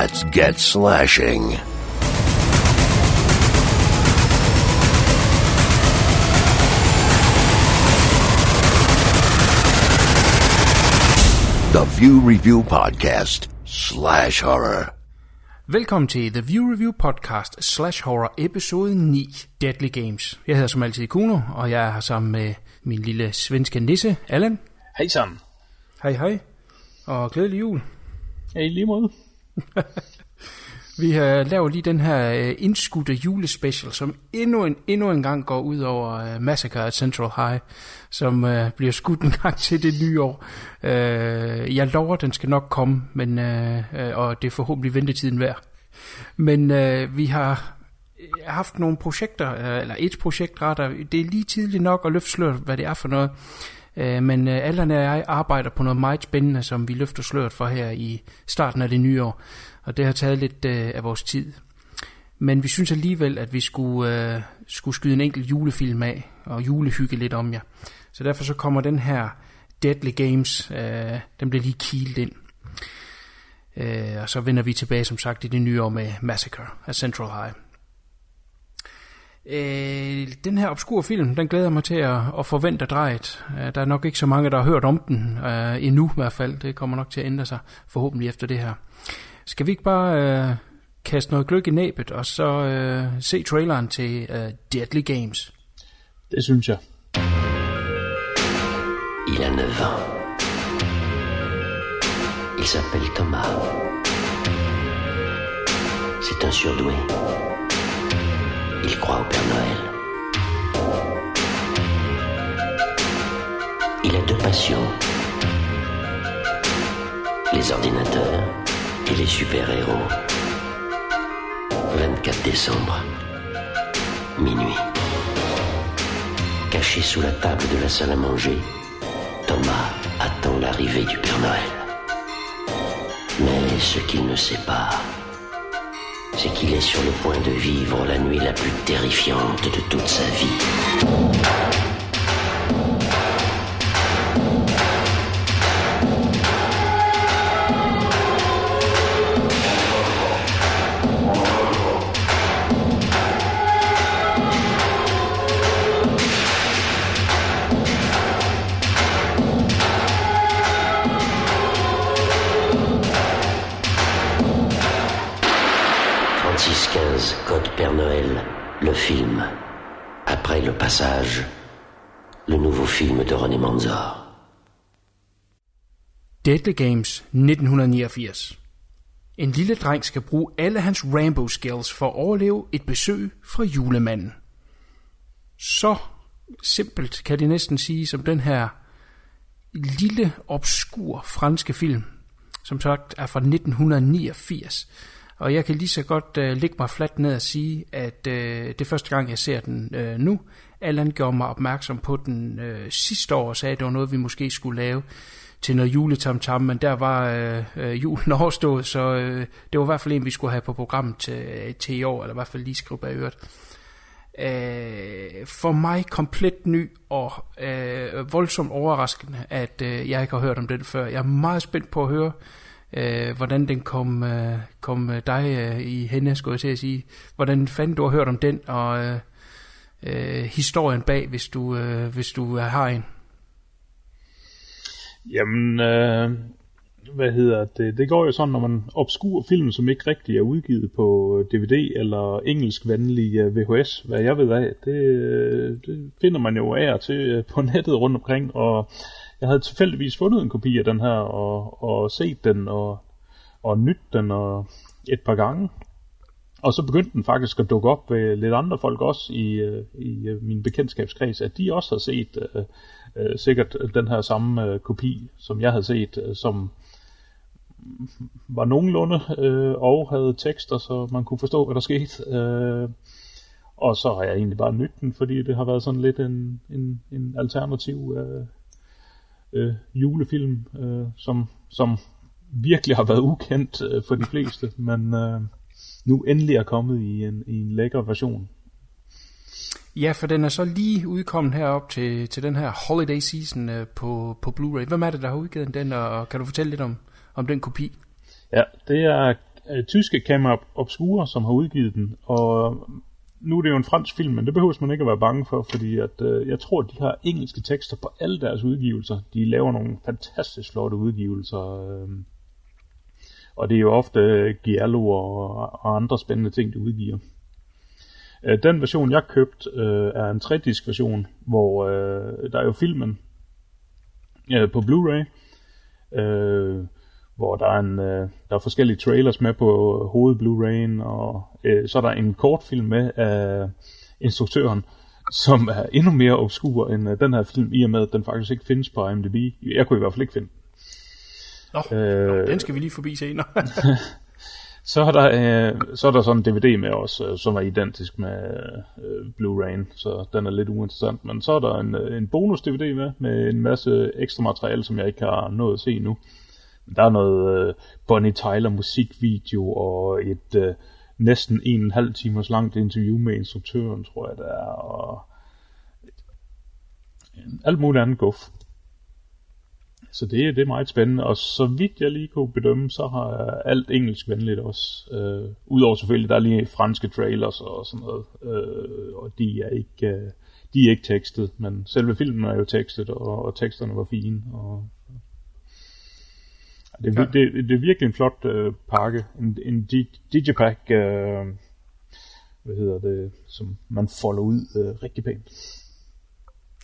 Let's get slashing. The View Review Podcast slash horror. Velkommen til The View Review Podcast slash horror episode 9, Deadly Games. Jeg hedder som altid Kuno, og jeg er her sammen med min lille svenske nisse, Allan. Hej sammen. Hej hej, og glædelig jul. Ja, i lige måde. Vi har lavet lige den her øh, indskudte julespecial, som endnu en, endnu en gang går ud over øh, Massacre at Central High, som øh, bliver skudt en gang til det nye år. Øh, jeg lover, den skal nok komme, men, øh, øh, og det er forhåbentlig ventetiden værd. Men øh, vi har øh, haft nogle projekter, øh, eller et projekt retter. Det er lige tidligt nok at løfte sløret, hvad det er for noget. Øh, men øh, Allan og jeg arbejder på noget meget spændende, som vi løfter sløret for her i starten af det nye år. Og det har taget lidt øh, af vores tid. Men vi synes alligevel, at vi skulle, øh, skulle skyde en enkelt julefilm af, og julehygge lidt om jer. Så derfor så kommer den her Deadly Games, øh, den bliver lige kilet ind. Øh, og så vender vi tilbage, som sagt, i det nye år med Massacre af Central High. Øh, den her obskur film, den glæder mig til at, at forvente drejet. Øh, der er nok ikke så mange, der har hørt om den, øh, endnu i hvert fald. Det kommer nok til at ændre sig, forhåbentlig efter det her. Skal vi ikke bare øh, kaste noget gløk i næbet, og så øh, se traileren til øh, Deadly Games? Det synes jeg. Il a 9 ans. Il s'appelle Thomas. C'est un surdoué. Il croit au Père Noël. Il a deux passions. Les ordinateurs et les super-héros. 24 décembre. Minuit. Caché sous la table de la salle à manger, Thomas attend l'arrivée du Père Noël. Mais ce qu'il ne sait pas, c'est qu'il est sur le point de vivre la nuit la plus terrifiante de toute sa vie. Film. Après le passage, le nouveau film de René Manzor. Deadly Games 1989. En lille dreng skal bruge alle hans Rambo skills for at overleve et besøg fra julemanden. Så simpelt kan det næsten sige som den her lille, obskur franske film, som sagt er fra 1989. Og jeg kan lige så godt øh, lægge mig fladt ned og sige, at øh, det er første gang, jeg ser den øh, nu. Allan gjorde mig opmærksom på den øh, sidste år og sagde, at det var noget, vi måske skulle lave til noget juletamtam, men der var øh, uh, julen overstået, så øh, det var i hvert fald en, vi skulle have på programmet til, øh, til i år, eller i hvert fald lige skrive bag øret. Øh, for mig komplet ny og øh, voldsomt overraskende, at øh, jeg ikke har hørt om den før. Jeg er meget spændt på at høre, øh, Øh, hvordan den kom, øh, kom øh, dig øh, i hende, skulle jeg til at sige. Hvordan fanden du har hørt om den, og øh, øh, historien bag, hvis du, øh, hvis du øh, har en. Jamen, øh, hvad hedder det? Det går jo sådan, når man obskur film, som ikke rigtig er udgivet på DVD eller engelskvenlig VHS, hvad jeg ved af, det, det finder man jo af til på nettet rundt omkring, og jeg havde tilfældigvis fundet en kopi af den her, og, og set den, og, og nyt den og et par gange. Og så begyndte den faktisk at dukke op ved lidt andre folk også i, øh, i øh, min bekendtskabskreds, at de også har set uh, uh, sikkert den her samme uh, kopi, som jeg havde set, uh, som var nogenlunde uh, og havde tekster, så man kunne forstå, hvad der skete. Uh, og så har jeg egentlig bare nyt den, fordi det har været sådan lidt en, en, en alternativ uh, øh, julefilm, øh, som, som virkelig har været ukendt øh, for de fleste, men øh, nu endelig er kommet i en, i en lækker version. Ja, for den er så lige udkommet herop til, til den her holiday season øh, på, på Blu-ray. Hvem er det, der har udgivet den, og kan du fortælle lidt om, om den kopi? Ja, det er øh, tyske Camera Obscure, som har udgivet den, og nu er det jo en fransk film, men det behøver man ikke at være bange for, fordi at, øh, jeg tror, at de har engelske tekster på alle deres udgivelser. De laver nogle fantastisk flotte udgivelser, øh, og det er jo ofte øh, Giallo og, og andre spændende ting, de udgiver. Øh, den version, jeg købt, øh, er en 3-disk version, hvor øh, der er jo filmen øh, på Blu-ray, øh, hvor der er, en, øh, der er forskellige trailers med på hoved Blu-ray'en, og øh, så er der en kortfilm med af instruktøren, som er endnu mere obskur end øh, den her film, i og med at den faktisk ikke findes på IMDb. Jeg kunne i hvert fald ikke finde den. Nå, øh, nå den skal vi lige forbi senere. så, er der, øh, så er der sådan en DVD med os, øh, som er identisk med øh, Blu-ray, så den er lidt uinteressant. Men så er der en, øh, en bonus-DVD med, med en masse ekstra materiale, som jeg ikke har nået at se nu. Der er noget øh, Bonnie Tyler musikvideo og et øh, næsten en og en halv timers langt interview med instruktøren, tror jeg det er, og alt muligt andet guf. Så det, det er meget spændende, og så vidt jeg lige kunne bedømme, så har alt engelsk venligt også. Øh, Udover selvfølgelig, der er lige franske trailers og sådan noget, øh, og de er ikke... Øh, de er ikke tekstet, men selve filmen er jo tekstet, og, og teksterne var fine, og det, ja. det, det er virkelig en flot øh, pakke. En, en digipack, øh, hvad hedder det, som man folder ud øh, rigtig pænt.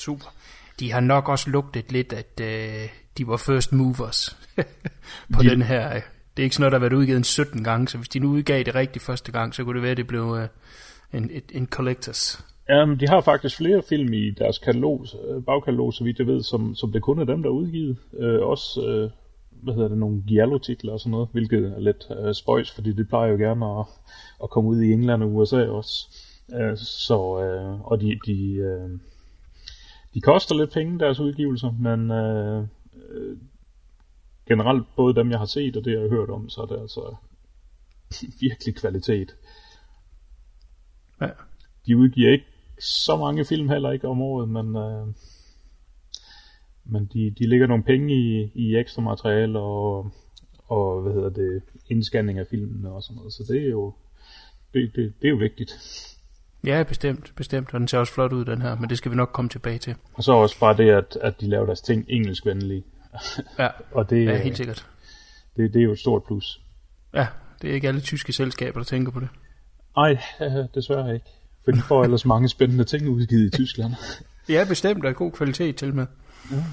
Super. De har nok også lugtet lidt, at øh, de var first movers på de... den her. Det er ikke sådan noget, der har været udgivet en 17 gange, så hvis de nu udgav det rigtigt første gang, så kunne det være, at det blev øh, en, en, en collectors. Ja, men de har faktisk flere film i deres katalog, øh, bagkatalog, så vidt jeg ved, som, som det kun er dem, der er udgivet. Øh, også øh, hvad hedder det, nogle Giallo-titler og sådan noget, hvilket er lidt uh, spøjs, fordi det plejer jo gerne at, at komme ud i England og USA også. Uh, så, uh, og de, de, uh, de koster lidt penge, deres udgivelser, men uh, uh, generelt både dem, jeg har set og det, jeg har hørt om, så er det altså virkelig kvalitet. Ja. De udgiver ikke så mange film heller ikke om året, men... Uh, men de, de lægger nogle penge i, i ekstra materiale og, og hvad hedder det, indscanning af filmen og sådan noget. Så det er jo, det, det, det er jo vigtigt. Ja, bestemt, bestemt. Og den ser også flot ud, den her, men det skal vi nok komme tilbage til. Og så også bare det, at, at de laver deres ting engelskvenlige. Ja, og det, ja helt sikkert. Det, det er jo et stort plus. Ja, det er ikke alle tyske selskaber, der tænker på det. Nej, desværre ikke. For de får ellers mange spændende ting udgivet i Tyskland. ja, bestemt, og god kvalitet til med. Ja.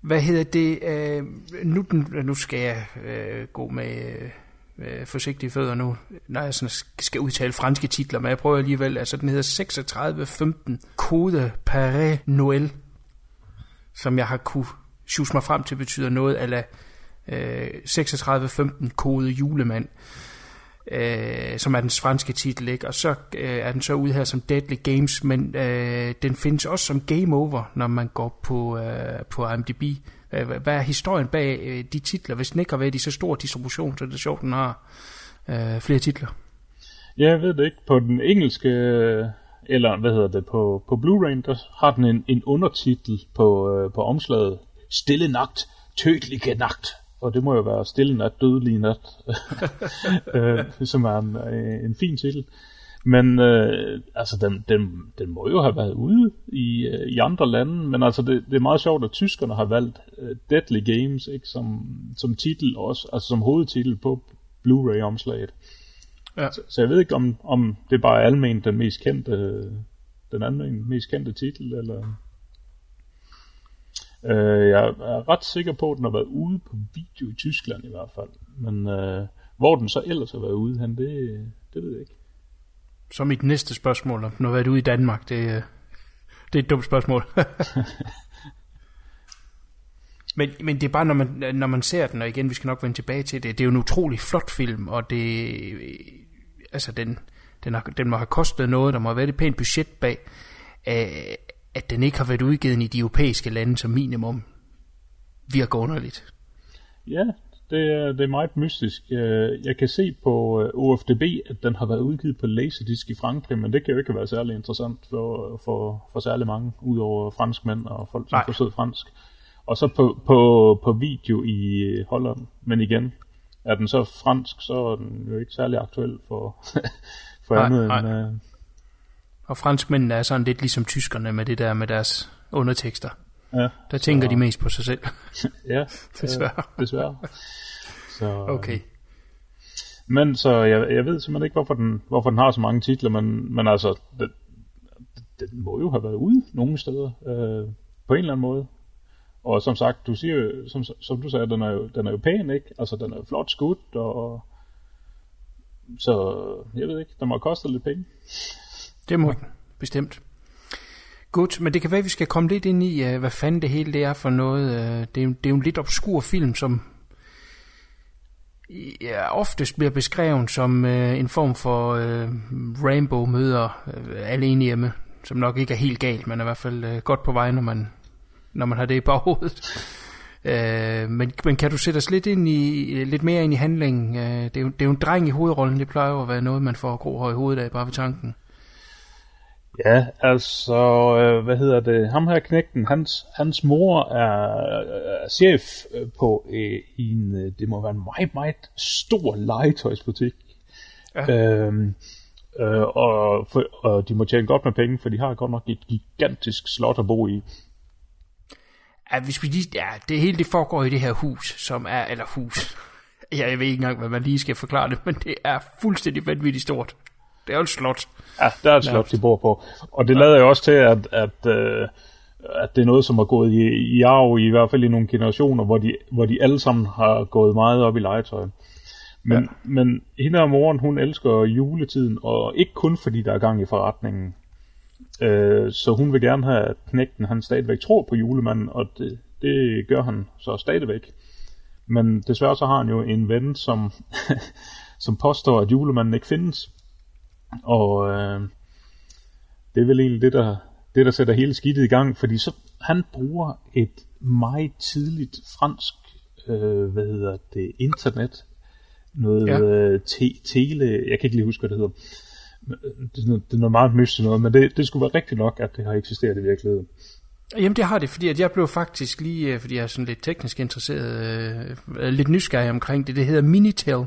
Hvad hedder det? Øh, nu, nu skal jeg øh, gå med øh, øh forsigtige fødder nu, når jeg sådan skal udtale franske titler, men jeg prøver alligevel. Altså, den hedder 3615 Code Paris Noël, som jeg har kunne sjuse mig frem til, betyder noget af øh, 3615 Kode Julemand øh, øh, som er den franske titel, ikke? og så øh, er den så ude her som Deadly Games, men øh, den findes også som Game Over, når man går på, øh, på IMDb. Øh, hvad er historien bag øh, de titler? Hvis den ikke har været i så stor distribution, så er det sjovt, den har øh, flere titler. Ja, jeg ved det ikke. På den engelske, øh, eller hvad hedder det, på, på Blu-ray, der har den en, en undertitel på, øh, på omslaget. Stille nagt, tødelige nagt og det må jo være Stille Nat, Dødelig Nat, øh, som er en, øh, en fin titel. Men øh, altså, den, den, den må jo have været ude i, øh, i andre lande, men altså, det, det er meget sjovt, at tyskerne har valgt uh, Deadly Games ikke, som, som titel også, altså som hovedtitel på Blu-ray-omslaget. Ja. Så, så jeg ved ikke, om, om det bare er almen den mest kendte, den anden mest kendte titel, eller... Øh, jeg er ret sikker på, at den har været ude på video i Tyskland i hvert fald. Men øh, hvor den så ellers har været ude, han, det, det ved jeg ikke. Så mit næste spørgsmål, om den har været ude i Danmark, det, det er et dumt spørgsmål. men, men det er bare, når man, når man ser den, og igen, vi skal nok vende tilbage til det, det er jo en utrolig flot film, og det, altså den, den, har, den må have kostet noget, der må have været et pænt budget bag at den ikke har været udgivet i de europæiske lande som minimum, virker underligt. Ja, det er, det er meget mystisk. Øh, jeg kan se på øh, OFDB, at den har været udgivet på Laserdisc i Frankrig, men det kan jo ikke være særlig interessant for, for, for særlig mange, udover franskmænd og folk, som forstår fransk. Og så på, på, på video i Holland, men igen, er den så fransk, så er den jo ikke særlig aktuel for, for Nej, andet nej. end... Og franskmændene er sådan lidt ligesom tyskerne med det der med deres undertekster. ja, Der tænker Så- de mest på sig selv. ja, Desværre. Desværre. Så, Okay. Men så jeg, jeg ved simpelthen ikke, hvorfor den, hvorfor den har så mange titler, men, men altså, den, den må jo have været ude nogle steder, øh, på en eller anden måde. Og som sagt, du siger jo, som, som du sagde, den er, jo, den er jo pæn, ikke? Altså, den er jo flot skudt, og så jeg ved ikke, den må have kostet lidt penge. Det må den, bestemt. Godt, men det kan være, at vi skal komme lidt ind i, øh, hvad fanden det hele det er for noget. Øh, det, er, jo- det er jo en lidt obskur film, som ja, oftest bliver beskrevet som uh, en form for uh, Rainbow møder uh, alene hjemme, som nok ikke er helt galt, men er i hvert fald uh, godt på vej, når man, når man har det i baghovedet. Uh, men, men kan du sætte os lidt, ind i, lidt mere ind i handlingen? Uh, det, er jo, det er jo en dreng i hovedrollen, det plejer jo at være noget, man får grå i hovedet af, bare ved tanken. Ja, altså, øh, hvad hedder det, ham her knægten, hans, hans mor er, er chef øh, på øh, en, øh, det må være en meget, meget stor legetøjsbutik. Ja. Øhm, øh, og, for, og de må tjene godt med penge, for de har godt nok et gigantisk slot at bo i. Ja, hvis vi lige, ja, det hele det foregår i det her hus, som er, eller hus. Ja, jeg ved ikke engang, hvad man lige skal forklare det, men det er fuldstændig vanvittigt stort. Det er jo et slot. Ja, der er et slot, de bor på. Og det lader jo også til, at, at, øh, at det er noget, som har gået i, i arv, i hvert fald i nogle generationer, hvor de, hvor de alle sammen har gået meget op i legetøj. Men, ja. men hende og moren, hun elsker juletiden, og ikke kun fordi der er gang i forretningen. Øh, så hun vil gerne have, at knægten han stadigvæk tror på julemanden, og det, det gør han så stadigvæk. Men desværre så har han jo en ven, som, som påstår, at julemanden ikke findes. Og øh, det er vel egentlig det der, det, der sætter hele skidtet i gang, fordi så han bruger et meget tidligt fransk, øh, hvad hedder det, internet, noget Ja. øh, te, tele, jeg kan ikke lige huske, hvad det hedder. Det er noget, det er noget meget mystisk noget, men det, det skulle være rigtigt nok, at det har eksisteret i virkeligheden. Jamen det har det, fordi at jeg blev faktisk lige, øh, fordi jeg er sådan lidt teknisk interesseret, øh, lidt nysgerrig omkring det. Det hedder Minitel.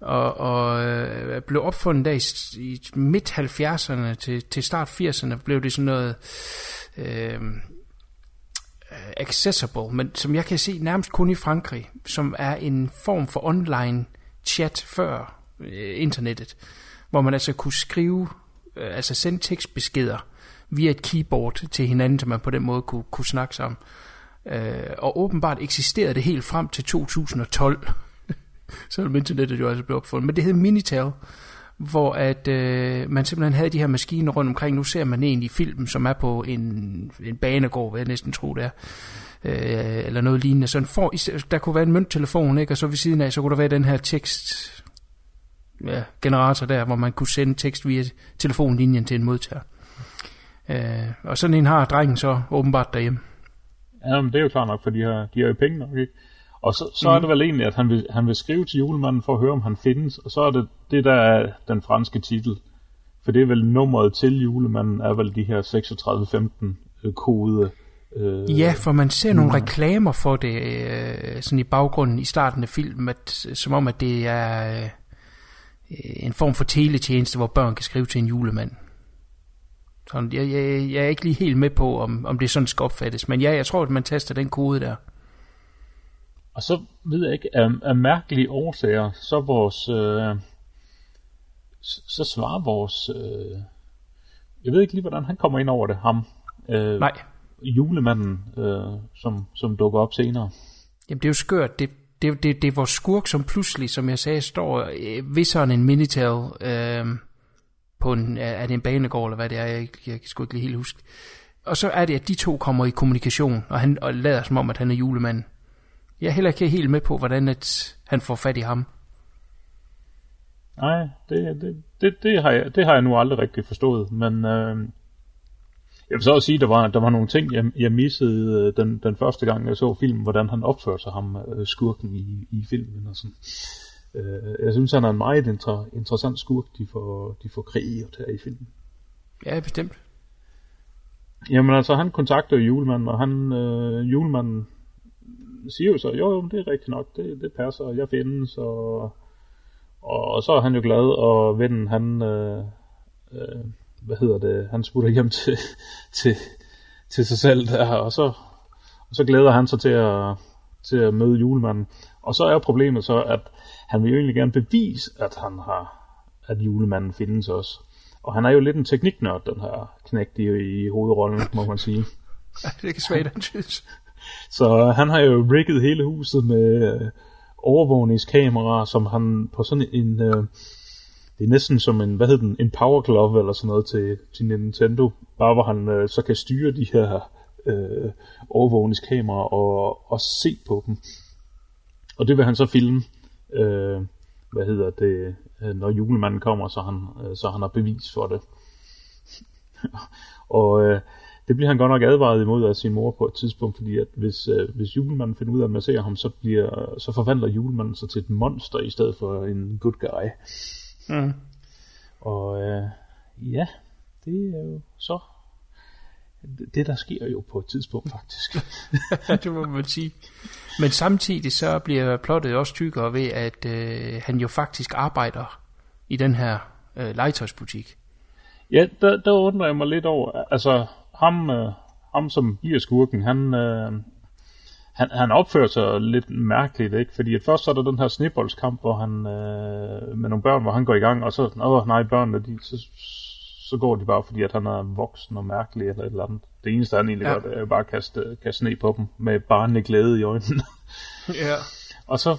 Og, og øh, blev opfundet der i, i midt 70'erne til, til start 80'erne, blev det sådan noget øh, øh, accessible, men som jeg kan se nærmest kun i Frankrig, som er en form for online chat før øh, internettet, hvor man altså kunne skrive, øh, altså sende tekstbeskeder via et keyboard til hinanden, så man på den måde kunne, kunne snakke sammen. Øh, og åbenbart eksisterede det helt frem til 2012, selvom internettet jo altså blev opfundet. Men det hed Minitel, hvor at øh, man simpelthen havde de her maskiner rundt omkring. Nu ser man en i filmen, som er på en, en banegård, hvad jeg næsten tror det er. Øh, eller noget lignende. Så en for, der kunne være en mønttelefon, ikke? og så ved siden af, så kunne der være den her tekst ja, generator der, hvor man kunne sende tekst via telefonlinjen til en modtager. Øh, og sådan en har drengen så åbenbart derhjemme. Ja, men det er jo klart nok, for de har, de har jo penge nok, ikke? Og så, så mm. er det vel egentlig, at han vil, han vil skrive til julemanden for at høre, om han findes, og så er det det, der er den franske titel. For det er vel nummeret til julemanden, er vel de her 3615 øh, kode. Øh, Ja, for man ser nogle reklamer for det øh, sådan i baggrunden i starten af filmen, at, som om at det er øh, en form for teletjeneste, hvor børn kan skrive til en julemand. Så jeg, jeg, jeg er ikke lige helt med på, om, om det sådan skal opfattes, men ja, jeg tror, at man taster den kode der. Og så ved jeg ikke, af, af mærkelige årsager, så vores... Øh, så, så svarer vores... Øh, jeg ved ikke lige, hvordan han kommer ind over det, ham. Øh, Nej, Julemanden, øh, som, som dukker op senere. Jamen, det er jo skørt. Det, det, det, det er vores skurk, som pludselig, som jeg sagde, står øh, ved sådan en Minitel øh, på en, er det en banegård, eller hvad det er, jeg, ikke- jeg kan sgu ikke lige helt huske. Og så er det, at de to kommer i kommunikation, og han og lader som om, at han er julemanden. Jeg er heller ikke helt med på, hvordan at han får fat i ham. Nej, det, det, det, det, har jeg, det har jeg nu aldrig rigtig forstået, men øh, jeg vil så også sige, at der var, der var nogle ting, jeg, jeg missede øh, den, den første gang, jeg så filmen, hvordan han opførte sig, ham øh, skurken i, i filmen og sådan. Øh, jeg synes, han er en meget inter, interessant skurk, de får, de får kreeret her i filmen. Ja, bestemt. Jamen altså, han kontakter julemanden, og han, øh, julemanden siger jo så, jo, jo, det er rigtigt nok, det, det passer, jeg findes, og, og, og så er han jo glad, og vennen, han, øh, øh, hvad hedder det, han smutter hjem til, til, til sig selv der, og så, og så glæder han sig til at, til at møde julemanden. Og så er problemet så, at han vil jo egentlig gerne bevise, at han har, at julemanden findes også. Og han er jo lidt en tekniknørd, den her knægt i, i hovedrollen, må man sige. det kan svagt antydes. Så han har jo rigget hele huset med øh, overvågningskameraer, som han på sådan en... Øh, det er næsten som en, hvad hedder den, en power glove eller sådan noget til, til Nintendo, bare hvor han øh, så kan styre de her øh, overvågningskameraer og, og se på dem. Og det vil han så filme, øh, hvad hedder det, øh, når julemanden kommer, så han, øh, så han har bevis for det. og øh, det bliver han godt nok advaret imod af sin mor på et tidspunkt, fordi at hvis, øh, hvis julemanden finder ud af, at man ser ham, så, bliver, så forvandler julemanden sig til et monster i stedet for en good guy. Mm. Og øh, ja, det er jo så det, der sker jo på et tidspunkt faktisk. det må man sige. Men samtidig så bliver plottet også tykkere ved, at øh, han jo faktisk arbejder i den her øh, legetøjsbutik. Ja, der, der undrer jeg mig lidt over, altså ham, øh, ham som bliver skurken, han, øh, han, han opfører sig lidt mærkeligt, ikke? Fordi at først så er der den her sneboldskamp, hvor han, øh, med nogle børn, hvor han går i gang, og så, åh nej, børnene, de, så, så går de bare, fordi at han er voksen og mærkelig eller et eller andet. Det eneste, han egentlig ja. gør, det er jo bare at kaste, kaste sne på dem, med barnlig glæde i øjnene. ja. Og så,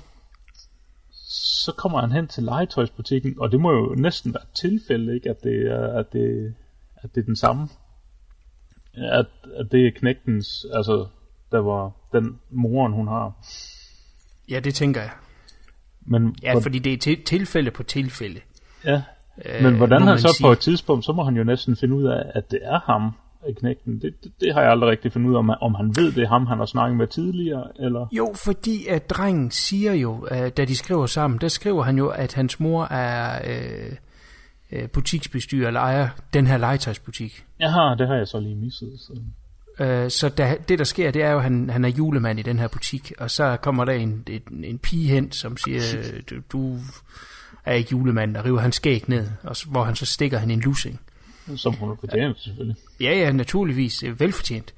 så kommer han hen til legetøjsbutikken, og det må jo næsten være et tilfælde, ikke? At det er, at det, at det er den samme. At, at det er knægtens, altså, der var den moren, hun har. Ja, det tænker jeg. Men, ja, hvor... fordi det er til, tilfælde på tilfælde. Ja, men hvordan han så sige. på et tidspunkt, så må han jo næsten finde ud af, at det er ham, knægten. Det, det, det har jeg aldrig rigtig fundet ud af, om, om han ved, det er ham, han har snakket med tidligere, eller? Jo, fordi at drengen siger jo, uh, da de skriver sammen, der skriver han jo, at hans mor er uh, uh, butiksbestyrer, eller ejer den her legetøjsbutik. Jaha, det har jeg så lige misset. Så. Uh, så da, det der sker, det er jo, at han, han er julemand i den her butik, og så kommer der en, en, en pige hen, som siger, du, du er ikke julemand, og river hans skæg ned, og, hvor han så stikker han en lussing. Som hun har fortjent, selvfølgelig. Ja, ja, naturligvis. Velfortjent.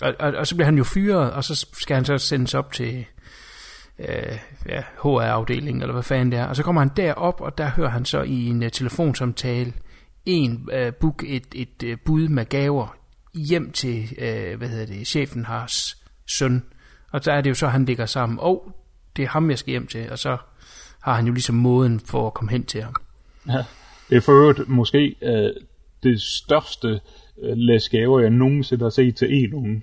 Og, og, og så bliver han jo fyret, og så skal han så sendes op til øh, ja, HR-afdelingen, eller hvad fanden det er. Og så kommer han derop, og der hører han så i en uh, telefonsamtale en uh, book et, et uh, bud med gaver hjem til, uh, hvad hedder det, chefen har søn. Og så er det jo så, han ligger sammen. Og oh, det er ham, jeg skal hjem til. Og så har han jo ligesom måden for at komme hen til ham. Ja, det er for øvrigt måske uh, det største uh, læs gaver, jeg nogensinde har set til en unge.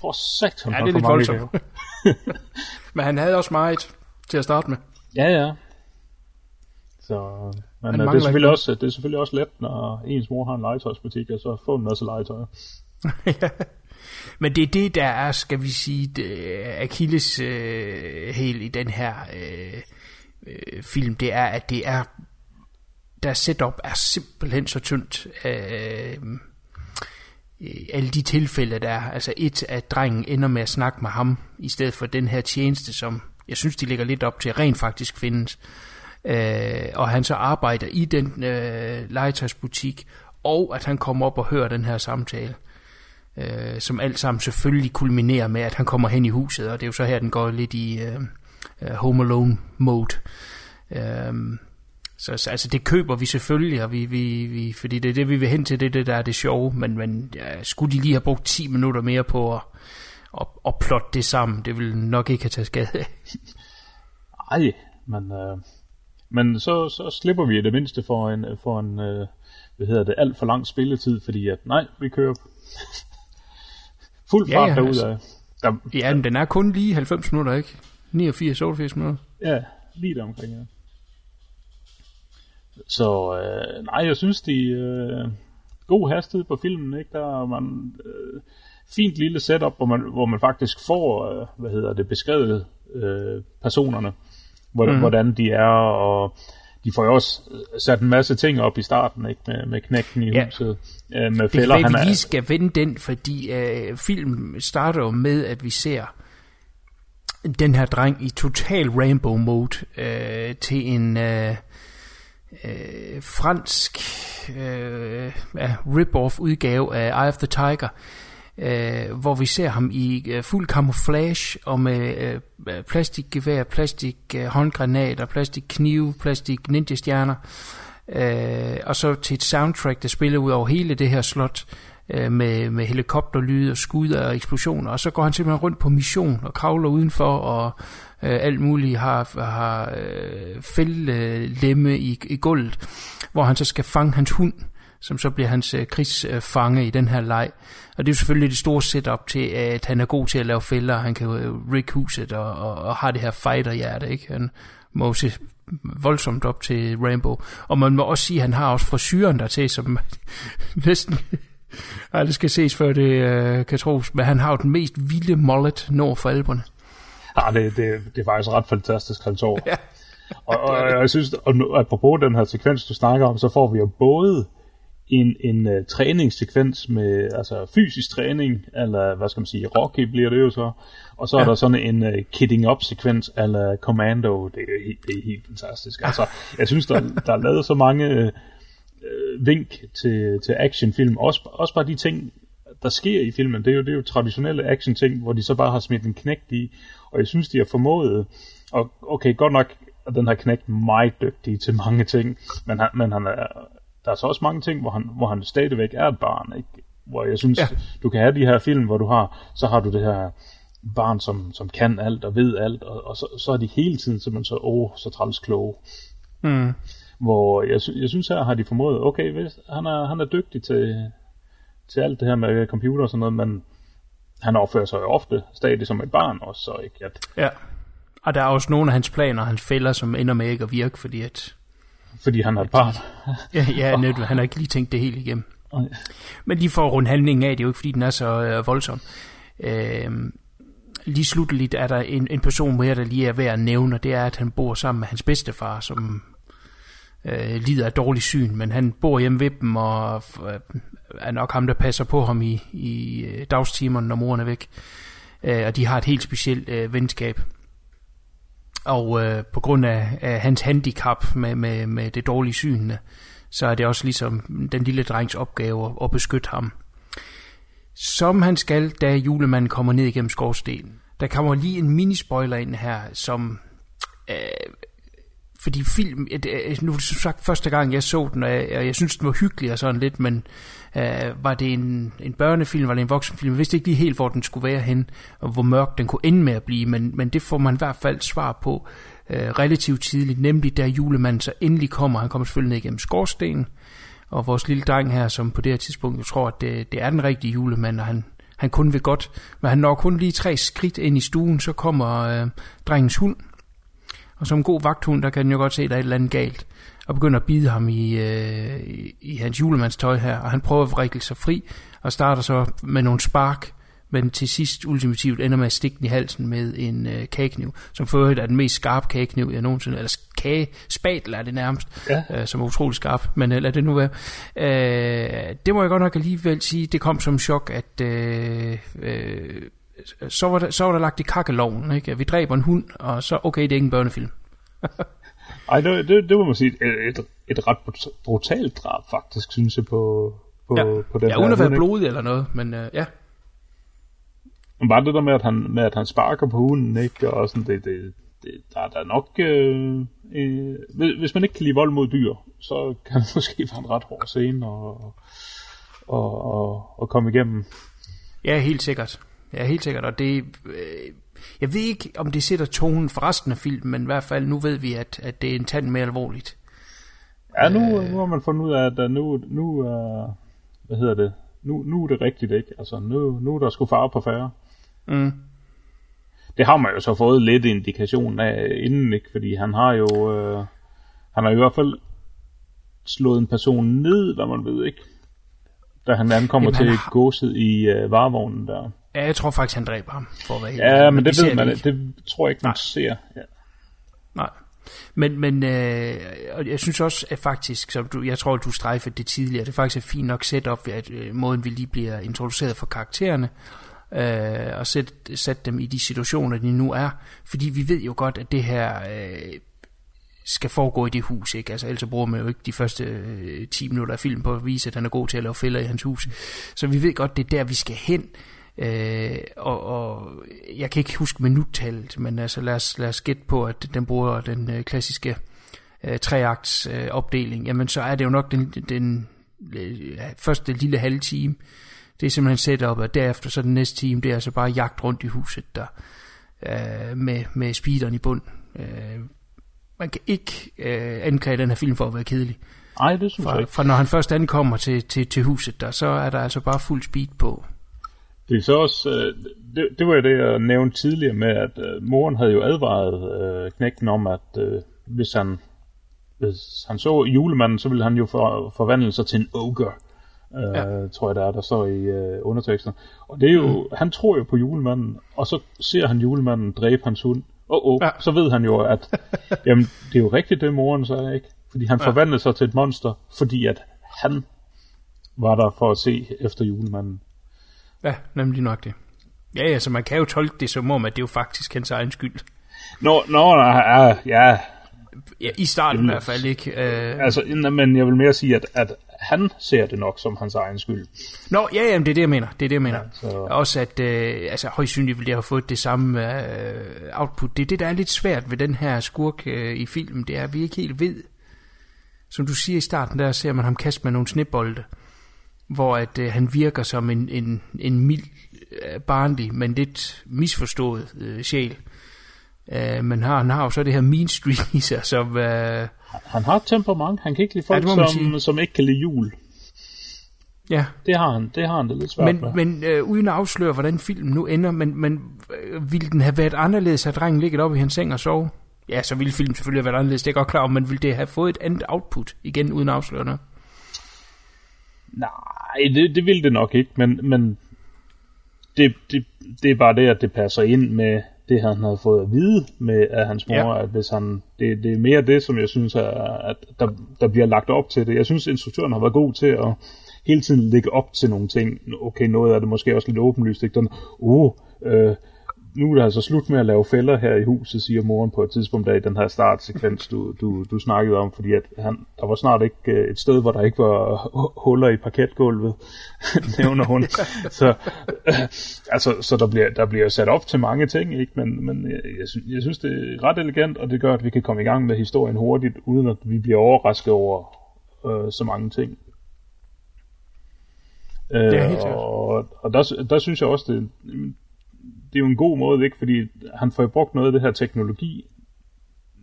For satan, ja, det er lidt voldsomt. Men han havde også meget til at starte med. Ja, ja. Så, men det er, selvfølgelig også, det er selvfølgelig også let, når ens mor har en legetøjsbutik, og så få en masse legetøj. ja. Men det er det, der er, skal vi sige, Achilles øh, helt i den her øh, øh, film, det er, at det er, der setup er simpelthen så tyndt. Øh, Øh, alle de tilfælde, der er. Altså et, at drengen ender med at snakke med ham, i stedet for den her tjeneste, som jeg synes, de ligger lidt op til, rent faktisk findes. Øh, og han så arbejder i den øh, legetøjsbutik, og at han kommer op og hører den her samtale. Øh, som alt sammen selvfølgelig kulminerer med, at han kommer hen i huset, og det er jo så her, den går lidt i øh, øh Home Alone mode. Øh, så, så altså det køber vi selvfølgelig, og vi, vi, vi, fordi det er det, vi vil hen til, det, det der er det sjove, men, men ja, skulle de lige have brugt 10 minutter mere på at, at, at plotte det sammen, det vil nok ikke have taget skade af. Ej, men, øh, men så, så slipper vi i det mindste for en, for en øh, hvad hedder det, alt for lang spilletid, fordi at nej, vi kører fuld fart ja, ja, derudad. Altså, der, ja, men den er kun lige 90 minutter, ikke? 89, 88 minutter. Ja, lige der omkring, ja. Så øh, nej, jeg synes, de øh, god hastighed på filmen, ikke? Der er man øh, fint lille setup, hvor man, hvor man faktisk får, øh, hvad hedder det, beskrevet øh, personerne, hvordan, mm. hvordan de er, og de får jo også sat en masse ting op i starten, ikke? Med, med knækken i ja. huset. Øh, med fælder, det er, vi lige skal vende den, fordi øh, filmen starter jo med, at vi ser den her dreng i total rainbow mode øh, til en øh, øh, fransk øh, ja, rip-off udgave af Eye of the Tiger, øh, hvor vi ser ham i øh, fuld camouflage og med øh, plastikgevær, plastik øh, håndgranater, plastik knive, plastik ninja-stjerner, øh, og så til et soundtrack, der spiller ud over hele det her slot, øh, med, med helikopterlyde og skud og eksplosioner, og så går han simpelthen rundt på mission og kravler udenfor og øh, alt muligt har, har øh, fældlemme i, i gulvet, hvor han så skal fange hans hund, som så bliver hans øh, krigsfange i den her leg. Og det er jo selvfølgelig det store setup til, at han er god til at lave fælder, han kan øh, rig huset og, og, og har det her fighterhjerte, ikke? Han må se voldsomt op til Rainbow. Og man må også sige, at han har også frisyren der til, som næsten aldrig det skal ses før det øh, kan tros, men han har jo den mest vilde mullet nord for alberne. Ja, det, det, det er faktisk ret fantastisk, han så. Ja. og, og, og, jeg synes, og nu, apropos den her sekvens, du snakker om, så får vi jo både en, en uh, træningssekvens med altså fysisk træning, eller hvad skal man sige, Rocky bliver det jo så, og så ja. er der sådan en uh, kidding up sekvens eller Commando, det er, det er helt fantastisk. Altså, jeg synes, der, der er lavet så mange uh, vink til, til actionfilm, også, også bare de ting, der sker i filmen, det er jo, det er jo traditionelle action ting, hvor de så bare har smidt en knægt i, og jeg synes, de har formået, og okay, godt nok er den her knægt meget dygtig til mange ting, men han, men han er, der er så også mange ting, hvor han, hvor han stadigvæk er et barn, ikke? hvor jeg synes, ja. du kan have de her film, hvor du har, så har du det her barn, som, som kan alt og ved alt, og, og så, så er de hele tiden simpelthen så, åh, så træls kloge. Mm. Hvor jeg, jeg synes her har de formået, okay, hvis, han, er, han er dygtig til, til alt det her med computer og sådan noget, men han opfører sig jo ofte stadig som et barn også, så ikke at... Ja, og der er også nogle af hans planer, hans fælder, som ender med ikke at virke, fordi at... Fordi han er et barn. ja, ja netop, han har ikke lige tænkt det helt igennem. Men de får rundt handlingen af, det er jo ikke fordi, den er så øh, voldsom. Øh, lige slutteligt er der en, en person mere, der lige er værd at nævne, og det er, at han bor sammen med hans bedstefar, som øh, lider af dårlig syn, men han bor hjemme ved dem, og øh, er nok ham, der passer på ham i, i øh, dagstimerne, når moren er væk. Øh, og de har et helt specielt øh, venskab. Og øh, på grund af, af hans handicap med, med, med det dårlige syn, så er det også ligesom den lille drengs opgave at beskytte ham. Som han skal, da julemanden kommer ned igennem skorstenen. Der kommer lige en minispoiler ind her, som øh, fordi film, nu er sagt første gang, jeg så den, og jeg, og jeg synes, den var hyggelig og sådan lidt, men øh, var det en, en børnefilm, var det en voksenfilm? Jeg vidste ikke lige helt, hvor den skulle være hen, og hvor mørk den kunne ende med at blive, men, men det får man i hvert fald svar på øh, relativt tidligt, nemlig da julemanden så endelig kommer. Han kommer selvfølgelig ned igennem skorstenen, og vores lille dreng her, som på det her tidspunkt jo tror, at det, det er den rigtige julemand, og han, han kun vil godt, men han når kun lige tre skridt ind i stuen, så kommer øh, drengens hund, og som god vagthund, der kan den jo godt se, at der er et eller andet galt. Og begynder at bide ham i, øh, i, i hans julemandstøj her. Og han prøver at vrikle sig fri, og starter så med nogle spark, men til sidst ultimativt ender med at stikke den i halsen med en øh, kagekniv, som for øvrigt er den mest skarpe kagekniv, jeg nogensinde, eller kage, spatel er det nærmest, ja. øh, som er utrolig skarp, men øh, lad det nu være. Øh, det må jeg godt nok alligevel sige, det kom som chok, at øh, øh, så var der, så var der lagt i kakkeloven, ikke? Vi dræber en hund, og så, okay, det er ikke en børnefilm. Ej, det, det, det må man sige, et, et, et ret brutalt drab, faktisk, synes jeg, på, på, ja. på den ja, uden at være blodig eller noget, men uh, ja. Men bare det der med, at han, med, at han sparker på hunden, ikke? Og sådan, det, det, det, der, der er nok... Øh, øh, hvis man ikke kan lide vold mod dyr, så kan det måske være en ret hård scene og, og, og, og komme igennem. Ja, helt sikkert. Ja, helt sikkert, og det... Øh, jeg ved ikke, om det sætter tonen for resten af filmen, men i hvert fald nu ved vi, at, at det er en tand mere alvorligt. Ja, nu, øh, nu har man fundet ud af, at nu, nu er, hvad hedder det, nu, nu er det rigtigt, ikke? Altså, nu, nu er der sgu far på færre. Mm. Det har man jo så fået lidt indikation af inden, ikke? Fordi han har jo, øh, han har i hvert fald slået en person ned, hvad man ved, ikke? Da han ankommer Jamen, til har... godset i øh, varevognen der. Ja, jeg tror faktisk, han dræber ham, for at være helt Ja, men, men det, ved man det, det tror jeg ikke, man Nej. ser. Ja. Nej. Men, men øh, jeg synes også, at faktisk, som du, jeg tror, at du strejfede det tidligere, det er faktisk et fint nok setup, at øh, måden vi lige bliver introduceret for karaktererne, øh, og sætte sat dem i de situationer, de nu er. Fordi vi ved jo godt, at det her øh, skal foregå i det hus, ikke? Altså ellers bruger man jo ikke de første øh, 10 minutter af filmen på at vise, at han er god til at lave fælder i hans hus. Så vi ved godt, det er der, vi skal hen. Øh, og, og jeg kan ikke huske minuttallet, men altså lad os, lad os gætte på, at den bruger den øh, klassiske øh, treakts øh, opdeling. Jamen så er det jo nok den, den øh, første lille halve time. Det er simpelthen setup, og derefter så den næste time, det er altså bare jagt rundt i huset der, øh, med, med speederen i bund. Øh, man kan ikke øh, anklage den her film for at være kedelig. Nej, det synes jeg Fra, ikke. fra når han først ankommer til, til, til huset der, så er der altså bare fuld speed på. Det er så også, øh, det, det var jo det, jeg nævnte tidligere med, at øh, moren havde jo advaret øh, knægten om, at øh, hvis han hvis han så julemanden, så ville han jo for, forvandle sig til en ogre. Øh, ja. tror jeg, der er, der står i øh, underteksten. Og det er jo, mm. han tror jo på julemanden, og så ser han julemanden dræbe hans hund. Åh, oh, oh, Ja. ja. så ved han jo, at jamen, det er jo rigtigt, det moren sagde, ikke? Fordi han ja. forvandlede sig til et monster, fordi at han var der for at se efter julemanden. Ja, nemlig nok det. Ja, altså man kan jo tolke det som om, at det er jo faktisk hans egen skyld. Nå, nå, ja, ja, Ja, I starten i Jamen, hvert fald ikke. Øh, altså, men jeg vil mere sige, at, at han ser det nok som hans egen skyld. Nå, ja, jamen, det er det, jeg mener. Det er det, jeg mener. Ja, så- Også at, øh, altså højst sandsynligt ville jeg have fået det samme øh, output. Det er det, der er lidt svært ved den her skurk øh, i filmen. Det er, at vi ikke helt ved. Som du siger i starten, der ser man ham kaste med nogle snebolde. Hvor at øh, han virker som en, en, en mild, øh, barnlig, men lidt misforstået øh, sjæl. Øh, men har, han har jo så det her mean streak i sig, som... Øh, Han har temperament. Han kan ikke lide folk, ja, som, som ikke kan lide jul. ja, Det har han. Det har han det lidt svært med. Men, men øh, uden at afsløre, hvordan filmen nu ender, men, men øh, ville den have været anderledes, at drengen ligget op i hans seng og sove? Ja, så ville filmen selvfølgelig have været anderledes, det er godt klar over, men ville det have fået et andet output, igen uden at afsløre noget? Nej, det, det vil det nok ikke, men, men det, det, det er bare det, at det passer ind med det, han havde fået at vide med af hans mor, Ja. at hvis han, det, det er mere det, som jeg synes, er, at der, der bliver lagt op til det. Jeg synes, instruktøren har været god til at hele tiden lægge op til nogle ting. Okay, noget af det måske også lidt åbenlyst. Ikke? Den, uh, øh, nu er det altså slut med at lave fælder her i huset, siger moren på et tidspunkt der i den her startsekvens, du, du, du snakkede om, fordi at han, der var snart ikke øh, et sted, hvor der ikke var hu- huller i parketgulvet, nævner hun. så, øh, altså, så der bliver, der bliver sat op til mange ting, ikke? men, men jeg, jeg, synes, jeg synes, det er ret elegant, og det gør, at vi kan komme i gang med historien hurtigt, uden at vi bliver overrasket over øh, så mange ting. Øh, Det er helt og, og der, der synes jeg også, det, det er jo en god måde, ikke? Fordi han får jo brugt noget af det her teknologi,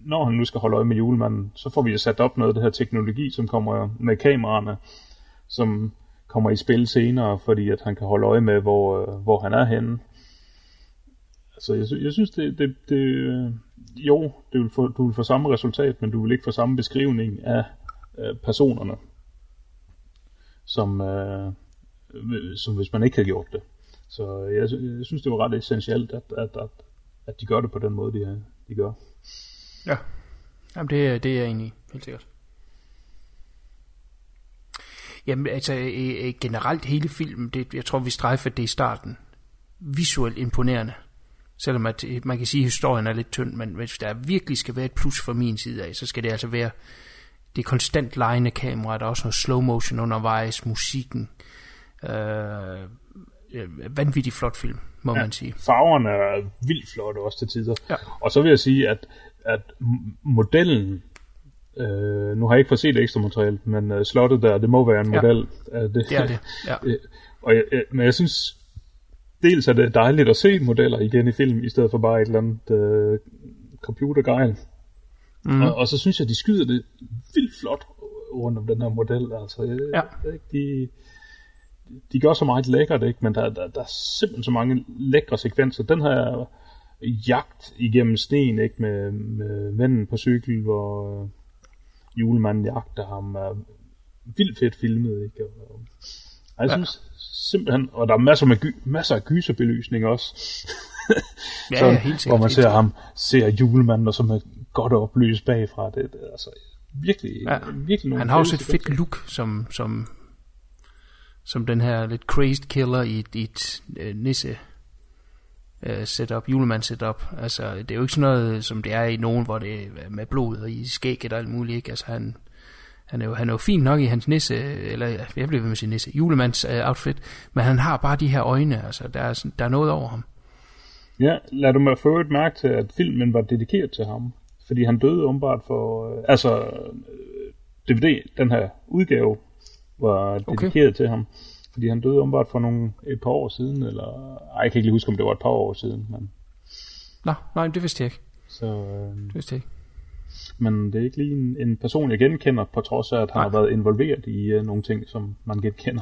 når han nu skal holde øje med julemanden, så får vi jo sat op noget af det her teknologi, som kommer med kameraerne, som kommer i spil senere, fordi at han kan holde øje med, hvor, øh, hvor han er henne. Altså, jeg, sy- jeg synes, det, det, det øh, jo, det vil få, du vil få samme resultat, men du vil ikke få samme beskrivning af øh, personerne, som, øh, som hvis man ikke havde gjort det. Så jeg, jeg synes, det var ret essentielt, at, at, at, at de gør det på den måde, de, de gør. Ja. Jamen, det, er- det er jeg enig i, helt sikkert. Jamen, altså, øh, øh, generelt hele filmen, det, jeg tror, vi strejfer det i starten. Visuelt imponerende. Selvom at, øh, man kan sige, at historien er lidt tynd, men hvis der virkelig skal være et plus fra min side af, så skal det altså være det konstant lejende kamera, der er også noget slow motion undervejs, musikken. Øh, øh, vanvittig flot film, må ja. man sige. Farverne er vildt flotte også til tider. Ja. Og så vil jeg sige, at, at modellen, øh, nu har jeg ikke fået set ekstra materiale, men øh, slottet der, det må være en Ja. model. af det. Det er det, ja. Øh, og jeg, jeg, men jeg synes, dels er det dejligt at se modeller igen i film, i stedet for bare et eller andet øh, computergejl. Mm. Og, og så synes jeg, de skyder det vildt flot rundt om den her model. Altså, jeg, Ja. jeg, de, de gør så meget lækkert, ikke? men der, der, der er simpelthen så mange lækre sekvenser. Den her jagt igennem sten, ikke? Med, med manden på cykel, hvor øh, julemanden jagter ham, er vildt fedt filmet. Ikke? Og, og jeg Ja. synes simpelthen, og der er masser, med gy, masser af gyserbelysning også. Ja, Sådan, ja, helt sikkert. hvor man ser ham, ser julemanden, og så med godt oplyst bagfra. Det, det er altså virkelig, Ja. virkelig nogle Han har også et fedt look, som, som, som den her lidt crazed killer i et, i et øh, nisse øh, setup, julemand setup. Altså, det er jo ikke sådan noget, som det er i nogen, hvor det er med blod og i skægget og alt muligt, ikke? Altså, han, han er, jo, han er jo fin nok i hans nisse, eller jeg bliver ved med sin nisse, julemands uh, outfit, men han har bare de her øjne, altså der er, der er noget over ham. Ja, lad du mig få et mærke til, at filmen var dedikeret til ham. Fordi han døde umiddelbart for... Øh, altså, øh, DVD, den her udgave, var dedikeret okay. til ham. Fordi han døde umiddelbart for nogle, et par år siden, eller... Ej, jeg kan ikke lige huske, om det var et par år siden, men... Nå, nej, det vidste jeg ikke. Så, øh, Det vidste jeg ikke. men det er ikke lige en, en person, jeg genkender, på trods af, at han Nej. har været involveret i øh, nogle ting, som man genkender.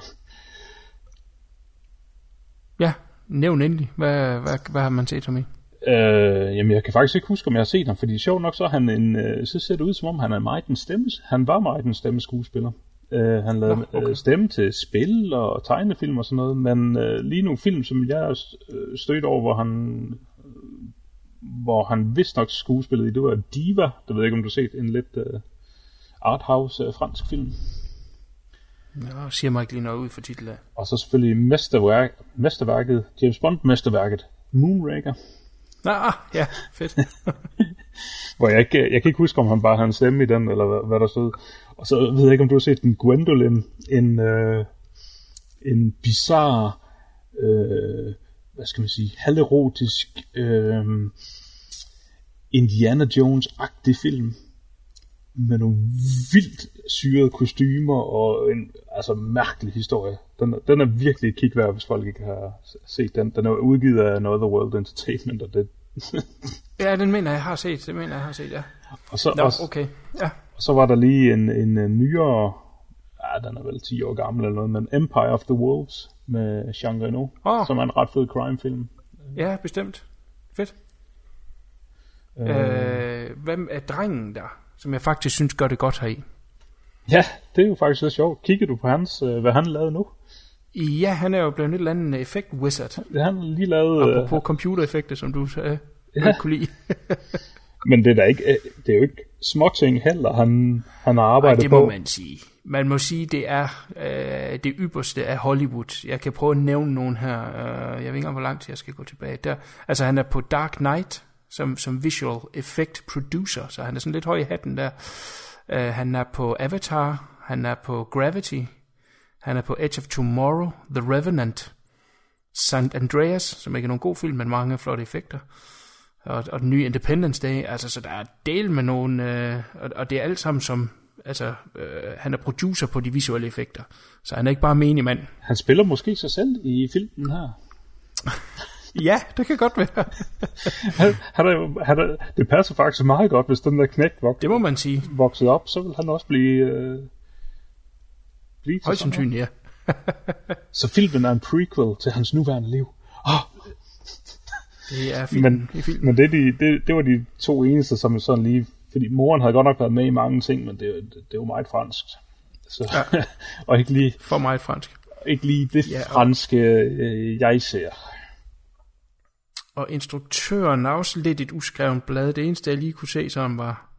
Ja, nævn endelig. Hvad, hvad, hvad har man set ham i? Øh, jamen, jeg kan faktisk ikke huske, om jeg har set ham, fordi sjovt nok, så, er han en, øh, så ser det ud, som om han er meget en stemme. Han var meget en stemmeskuespiller. Øh, han lavede Nå, okay. øh, stemme til spil og tegnefilm og sådan noget, men øh, lige nu film, som jeg øh, stødt over, hvor han øh, hvor han vist nok skuespillede i, det var Diva, det ved jeg ikke, om du har set, en lidt øh, arthouse øh, fransk film. Jeg siger mig ikke lige noget ud for titlen. Og så selvfølgelig mesterværk, mesterværket, James Bond-mesterværket, Moonraker. Nå, ah, ja, fedt. Hvor jeg ikke, jeg kan ikke huske, om han bare havde en stemme i den, eller hvad, hvad der stod. Og så ved jeg ikke, om du har set den Gwendolyn, en, øh, en bizarre, øh, hvad skal man sige, halverotisk, øh, Indiana Jones-agtig film, med nogle vildt syrede kostymer og en altså mærkelig historie. Den, er- den er virkelig et kig værd, hvis folk ikke har set den. Den er udgivet af Another World Entertainment, og det, ja, den mener jeg har set. Det mener jeg har set, ja. og så, Nå, også, okay. Ja. Og så var der lige en, en, en nyere, ja, den er vel 10 år gammel eller noget, men Empire of the Wolves med Jean Reno, Åh. som er en ret fed crime-film. ja, bestemt. Fedt. Øh, Øh, hvem er drengen der, som jeg faktisk synes gør det godt heri? ja, det er jo faktisk lidt sjovt. Kigger du på hans, øh, hvad han lavede nu? Ja, han er jo blevet et eller andet effekt wizard. Det han har lige lavet, øh, Apropos computereffekter, som du sagde, Ja. ja. kunne lide. men det er, da ikke, øh, det er jo ikke småting heller, han, han har Ej, arbejdet det på. må man sige. Man må sige, det er øh, det ypperste af Hollywood. Jeg kan prøve at nævne nogen her. Øh, jeg ved ikke engang, hvor lang tid jeg skal gå tilbage. Der, altså, han er på Dark Knight som, som visual effect producer, så han er sådan lidt høj i hatten der. Øh, han er på Avatar, han er på Gravity, han er på Edge of Tomorrow, The Revenant, St. Andreas, som ikke er nogen god film, men mange flotte effekter og, og den nye Independence Day, altså så der er del med nogle, øh, og, og det er alt sammen som, altså øh, han er producer på de visuelle effekter, så han er ikke bare menig mand. Han spiller måske sig selv i filmen her. Ja, det kan godt være. Han, han er, han er, det passer faktisk meget godt, hvis den der knægt vok, Det må man sige. voksede op, så vil han også blive, øh, blive Højst sandsynligt, ja. Så filmen er en prequel til hans nuværende liv. Oh, Det er fint. men, det er fint. men det, de, det, det var de to eneste, som sådan lige... Fordi moren havde godt nok været med i mange ting, men det, det, det var meget fransk. Så, ja. og ikke lige, For meget fransk. ikke lige det ja, og- franske, øh, jeg ser. Og instruktøren er også lidt et uskrevet blad. Det eneste, jeg lige kunne se, som var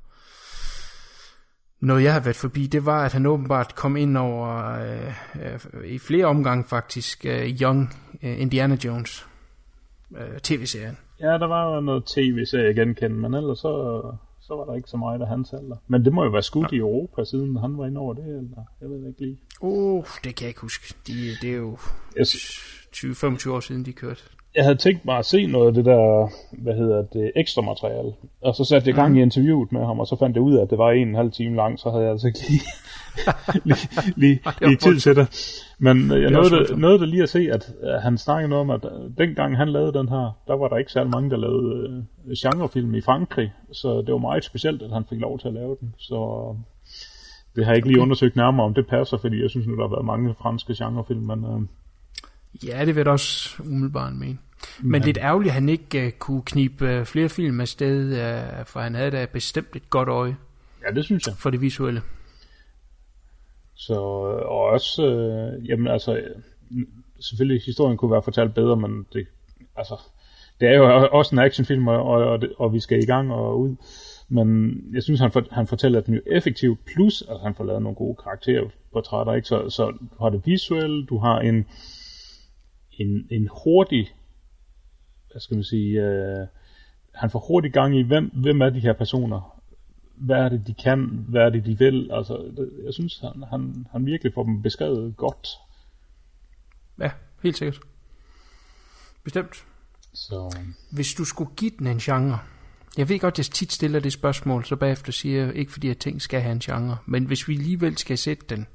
noget, jeg har været forbi, det var, at han åbenbart kom ind over øh, øh, i flere omgange faktisk øh, Young øh, Indiana Jones øh, tv-serien. Ja, der var noget tv-serie, jeg genkendte, men ellers så, så var der ikke så meget af hans alder. Men det må jo være skudt i Europa, siden han var inde over det, eller jeg ved ikke lige. Uh, det kan jeg ikke huske. De, det er jo Jeg, 20-25 år siden, de kørte. Jeg havde tænkt mig at se noget af det der, hvad hedder det, ekstra materiale. Og så satte jeg gang i interviewet med ham, og så fandt jeg ud af, at det var en og en halv time lang, så havde jeg altså ikke lige, lige, lige, lige tid til det. Men øh, jeg nåede det, nåede det lige at se, at øh, han snakkede noget om, at øh, dengang han lavede den her, der var der ikke særlig mange, der lavede genrefilm i Frankrig, så det var meget specielt, at han fik lov til at lave den. Så det har jeg ikke lige undersøgt nærmere, om det passer, fordi jeg synes nu, der har været mange franske genrefilm, men øh, Ja, det vil jeg også umiddelbart mene. Men, Men lidt ærgerligt, at han ikke uh, kunne knibe uh, flere film afsted, uh, for han havde da bestemt et godt øje ja, det synes jeg. for det visuelle. Så, og også, øh, jamen altså, selvfølgelig historien kunne være fortalt bedre, men det, altså, det er jo også en actionfilm, og, og, og vi skal i gang og ud. Men jeg synes, han, for, han fortæller den jo effektivt, plus at han får lavet nogle gode karakterportrætter, ikke? Så, så du har det visuelle, du har en, en, en hurtig hvad skal man sige, øh, han får hurtigt gang i, hvem, hvem er de her personer? Hvad er det, de kan? Hvad er det, de vil? Altså, jeg synes, han, han, han virkelig får dem beskrevet godt. Ja, helt sikkert. Bestemt. Så Hvis du skulle give den en genre, jeg ved godt, jeg tit stiller det spørgsmål, så bagefter siger jeg, ikke fordi jeg ting skal have en genre, men hvis vi alligevel skal sætte den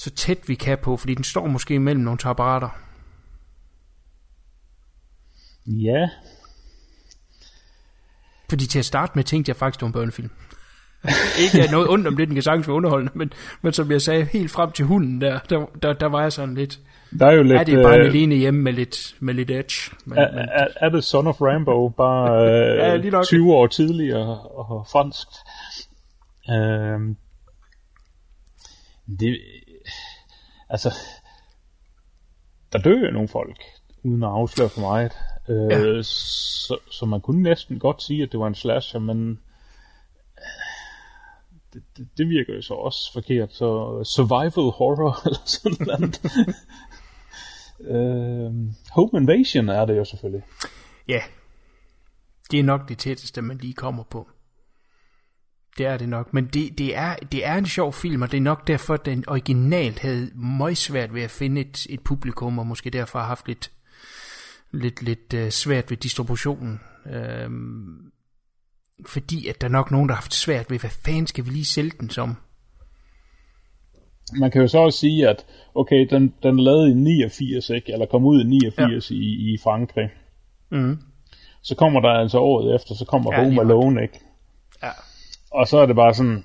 så tæt vi kan på, fordi den står måske mellem nogle tapparater. ja, Fordi til at starte med tænkte jeg faktisk, det var en børnefilm. ikke at noget ondt om det, den kan sagtens være underholdende, men, men som jeg sagde, helt frem til hunden der, der, der, der var jeg sådan lidt, der er jo lidt... er det bare øh, alene hjemme med lidt, med lidt edge? Men, er, men, er, er det Son of Rambo bare øh, Ja, lige nok. 20 år tidligere og fransk? Øh, det, altså, der dør jo nogle folk, uden at afsløre for meget. Øh, Ja. så, så man kunne næsten godt sige, at det var en slasher, men øh, det, det, det virker jo så også forkert. Så survival horror eller sådan noget. øh, Home Invasion er det jo selvfølgelig. ja, det er nok det tætteste, man lige kommer på. Det er det nok, men det, det, er, det er en sjov film, og det er nok derfor, at den originalt havde meget svært ved at finde et, et publikum, og måske derfor har haft lidt, lidt, lidt uh, svært ved distributionen. Øhm, fordi at der er nok nogen, der har haft svært ved, hvad fanden skal vi lige sælge den som? Man kan jo så også sige, at okay, den, den lavet i 89, ikke? eller kom ud i 89 ja. i, i Frankrig. Mm. Så kommer der altså året efter, så kommer Ja, Home. Alone, ikke? Ja. Og så er det bare sådan,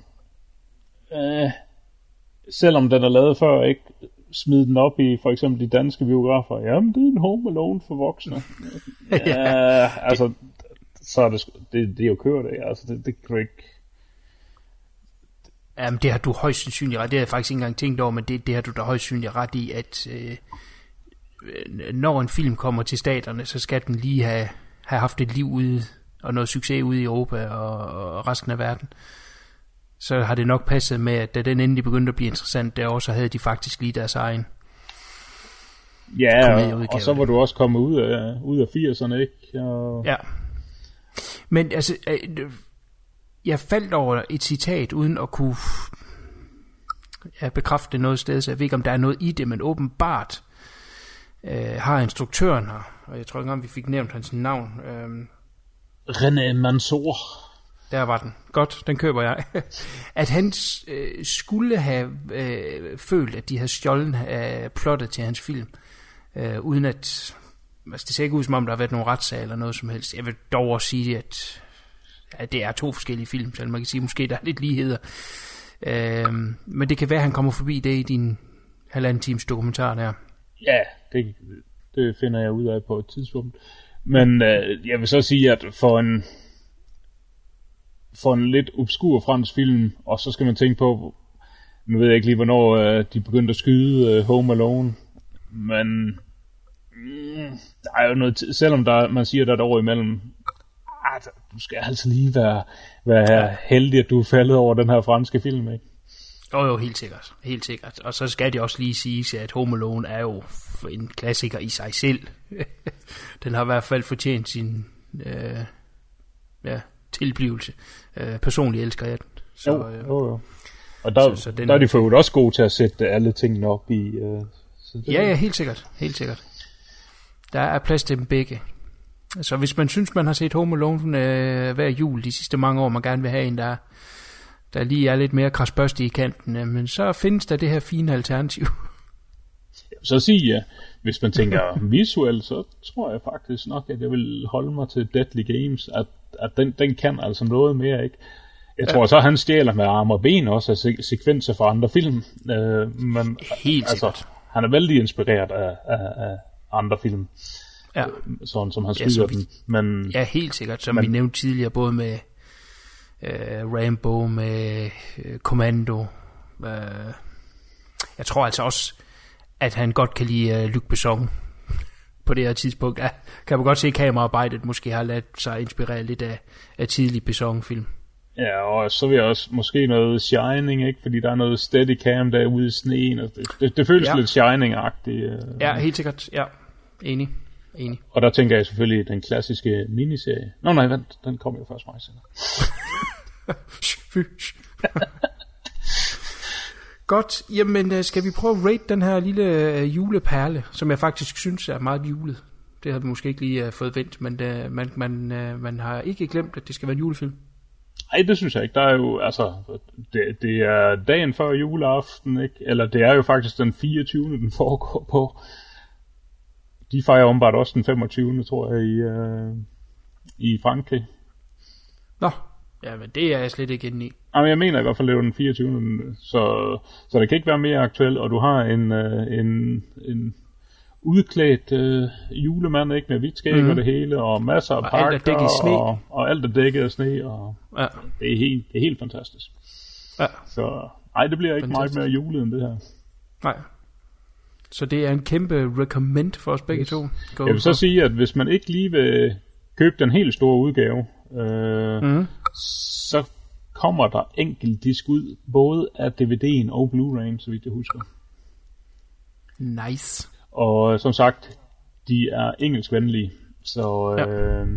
øh, selvom den er lavet før, ikke? Smid den op i for eksempel de danske biografer. Jamen, det er en Home Alone for voksne. ja, altså, så er det, det, det er jo kørt af. Altså, det, det kan du ikke... Jamen, det har du højst sandsynligt ret. Det har jeg faktisk ikke engang tænkt over, men det, det har du da højst sandsynligt ret i, at øh, når en film kommer til staterne, så skal den lige have, have haft et liv ude, og noget succes ude i Europa og, og resten af verden. Så har det nok passet med, at da den endelig begyndte at blive interessant derovre, så havde de faktisk lige deres egen. Ja, og, og så var du også kommet ud af, ud af 80'erne, ikke? Og, Ja. Men altså, øh, jeg faldt over et citat, uden at kunne ja, bekræfte det noget sted, så jeg ved ikke, om der er noget i det, men åbenbart øh, har instruktøren her, og jeg tror ikke engang, vi fik nævnt hans navn, øh, René Mansour. der var den. Godt, den køber jeg. at han øh, skulle have øh, følt, at de havde stjålet øh, plottet til hans film, øh, uden at... Altså, det ser ikke ud som om, der har været nogen retssag eller noget som helst. Jeg vil dog også sige, at, at det er to forskellige film, så man kan sige, måske der er lidt ligheder. Øh, men det kan være, at han kommer forbi det i din halvanden times dokumentar der. Ja, det, det finder jeg ud af på et tidspunkt. Men øh, jeg vil så sige, at for en for en lidt obskur fransk film, og så skal man tænke på, nu ved jeg ikke lige, hvornår øh, de begyndte at skyde øh, Home Alone, men mm, der er jo noget, t- selvom der, man siger, der er et år imellem, ah, du skal altså lige være, være heldig, at du er faldet over den her franske film, ikke? Jo, jo, helt sikkert. Helt sikkert. Og så skal det også lige siges, at Home Alone er jo en klassiker i sig selv. Den har i hvert fald fortjent sin øh, ja, tilblivelse. Øh, personligt elsker jeg den. Så, Jo, øh, jo, jo. Og der, så- så den- der er de for også gode til at sætte alle tingene op i... Øh, så ja, ja, helt sikkert. Helt sikkert. Der er plads til dem begge. Så hvis man synes, man har set Home Alone øh, hver jul de sidste mange år, man gerne vil have en, der, der lige er lidt mere krasbørstig i kanten, øh, men så findes der det her fine alternativ. Så sige, ja, hvis man tænker visuelt, så tror jeg faktisk nok, at jeg vil holde mig til Deadly Games, at, at den, den kan altså noget mere, ikke? Jeg tror så, han stjæler med arme og ben også af se- sekvenser fra andre film. Øh, men Helt altså, sikkert. han er vældig inspireret af, af, af andre film, Ja. sådan som han Ja, skyder ja, vi- dem. Men Ja, helt sikkert, som Men... vi nævnte tidligere, både med øh, Rambo, med øh, Commando. Øh, jeg tror altså også, at han godt kan lide øh, Luc Besson på det her tidspunkt. Ja, kan man godt se, at kameraarbejdet måske har ladet sig inspirere lidt af, af tidlig Besson-film. Ja, og så vil jeg også måske noget Shining, ikke? Fordi der er noget steadicam derude i sneen. Og det, det, det føles ja. Ja. lidt Shining-agtigt. øh. Ja, helt sikkert. Ja, enig. Enig. Og der tænker jeg selvfølgelig den klassiske miniserie. Nå nej, vent, den kommer jo først mig senere. Godt, jamen øh, skal vi prøve at rate den her lille øh, juleperle, som jeg faktisk synes er meget julet. Det har vi måske ikke lige uh, fået vendt, men uh, man, man, man har ikke glemt, at det skal være en julefilm. Nej, det synes jeg ikke. Der er jo, altså, det, det er dagen før juleaften, ikke? Eller det er jo faktisk den 24. den foregår på. De fejrer ombart også den 25. tror jeg, i, uh, i Frankrig. Nå, ja, men det er jeg slet ikke inde i. Jamen, jeg mener i hvert fald, det er den 24. Så, så det kan ikke være mere aktuelt, og du har en, uh, en, en udklædt øh, julemand, ikke med hvidt skæg mm. og det hele, og masser af Og pakker, alt er sne. Og, og alt er dækket af sne, og Ja, det er helt, det er helt fantastisk. ja, Så nej, det bliver ikke Fantastisk. meget mere julet end det her. nej. Så det er en kæmpe recommend for os begge to. Go Jeg vil så sige, at hvis man ikke lige vil købe den helt store udgave, øh, Mm. så kommer der enkelt disk ud, både af DVD'en og Blu-ray'en, så vidt jeg husker. Nice. Og som sagt, de er engelskvenlige, så Ja. øh,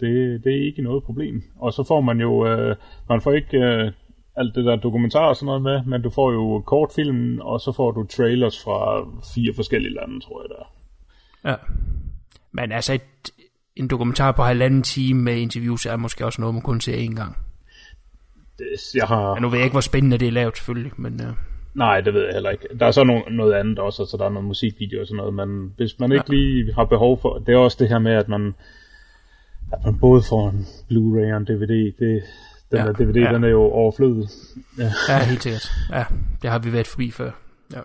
det, det er ikke noget problem. Og så får man jo, øh, man får ikke øh, alt det der dokumentar og sådan noget med, men du får jo kortfilmen, og så får du trailers fra fire forskellige lande, tror jeg der. Ja. Men altså, et, en dokumentar på halvanden time med interviews er måske også noget, man kun ser én gang. Det, jeg har, Ja, nu ved jeg ikke, hvor spændende det er lavet selvfølgelig, men uh, Nej, det ved jeg heller ikke. Der er så no- noget andet også, altså der er noget musikvideo og sådan noget, men hvis man ikke ja. lige har behov for, det er også det her med, at man, at man både får en Blu-ray og en DVD, det, den Ja, der DVD, ja. den er jo overflødig. Ja. ja, helt sikkert. Ja, det har vi været forbi før. Ja.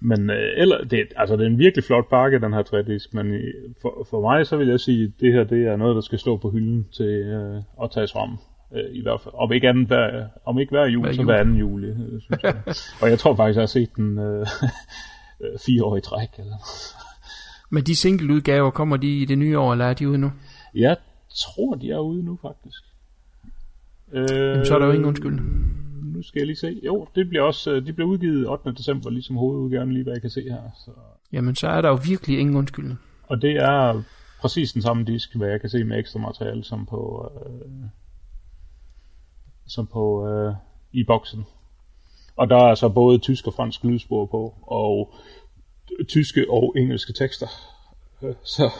Men øh, eller, det, altså, det er en virkelig flot pakke, den her 3-disk, men i- for, for mig, så vil jeg sige, at det her, det er noget, der skal stå på hylden til øh, at tages frem. Øh, I hvert fald. Om ikke, anden, hver, om ikke hver jul, Hver så jul. hver anden jul, øh, synes jeg. og jeg tror faktisk, jeg har set den øh, øh, fire år i træk. Eller. Men de single-udgaver, kommer de i det nye år, eller er de ude nu? Jeg tror, de er ude nu, faktisk. Øh, Jamen, så er der jo ingen undskyld. Nu skal jeg lige se. Jo, det bliver også, øh, de bliver udgivet 8. december, ligesom hovedudgaven, lige hvad jeg kan se her. Så. Jamen, så er der jo virkelig ingen undskyld. Og det er præcis den samme disk, hvad jeg kan se med ekstra materiale, som på, øh, som på øh, i boksen. Og der er så både tysk og fransk lydspor på, og tyske og engelske tekster. Øh, Så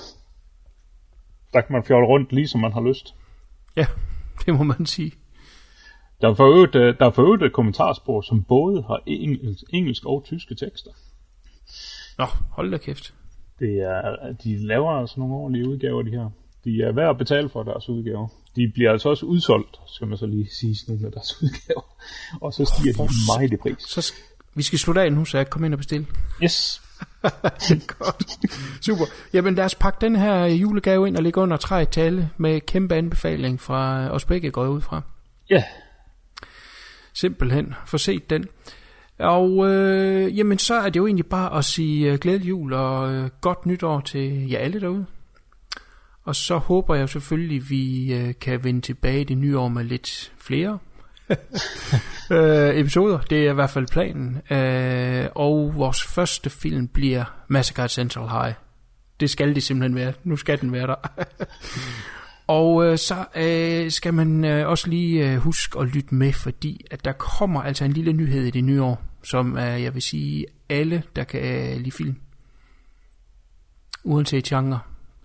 der kan man fjolle rundt, lige som man har lyst. Ja, det må man sige. Der er for øvrigt, øh, der er for øvrigt et kommentarspor, som både har engelsk, engelsk og tyske tekster. Nå, hold da kæft. Det er, de laver altså nogle ordentlige udgaver, de her. De er værd at betale for deres udgaver. De bliver altså også udsolgt, skal man så lige sige, nogle af deres udgaver. Og så stiger de meget i pris. Så vi skal slutte af nu, så jeg kan komme ind og bestille. Yes. Godt. Super. Jamen lad os pakke den her julegave ind og lægge under træet til alle med kæmpe anbefaling fra os begge går ud fra. Ja, Simpelthen. Få set den. Og øh, jamen så er det jo egentlig bare at sige øh, glædelig jul og øh, godt nytår til jer alle derude. Og så håber jeg selvfølgelig, vi øh, kan vende tilbage i det nye år med lidt flere øh, episoder. Det er i hvert fald planen. Øh, og vores første film bliver Massacre at Central High. Det skal det simpelthen være. Nu skal den være der. Og øh, så øh, skal man øh, også lige øh, huske at lytte med, fordi at der kommer altså en lille nyhed i det nye år, som øh, jeg vil sige, alle, der kan øh, lide film, uanset genre,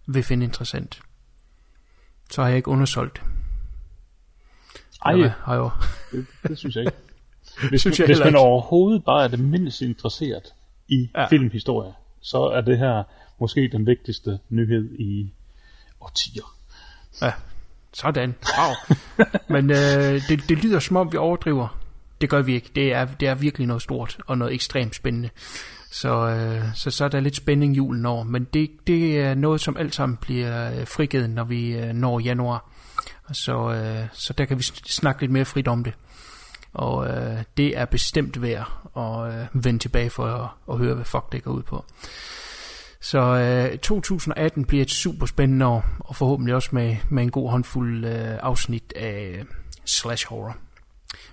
vil finde interessant. Så har jeg ikke undersolgt ej, jeg jo. det, det synes jeg ikke. Hvis, Synes jeg hvis man ikke. overhovedet bare er det mindst interesseret i Ja. ja. filmhistorie, så er det her måske den vigtigste nyhed i årtier. Ja, sådan. Wow. Men øh, det, det lyder som om, vi overdriver. Det gør vi ikke. Det er, det er virkelig noget stort og noget ekstremt spændende. Så, øh, så, så er der lidt spænding julen over. Men det, det er noget, som alt sammen bliver øh, frigivet, når vi øh, når januar. Så, øh, så der kan vi sn- snakke lidt mere frit om det. Og øh, det er bestemt værd at øh, vende tilbage for at, at høre, hvad fuck det går ud på. Så øh, 2018 bliver et super spændende år, og forhåbentlig også med, med en god håndfuld øh, afsnit af øh, slash horror.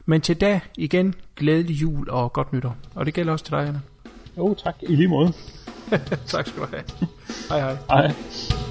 Men til da igen, glædelig jul og godt nytår. Og det gælder også til dig, Anna. Jo, tak. I lige måde. tak skal du have. Hej hej. Hej.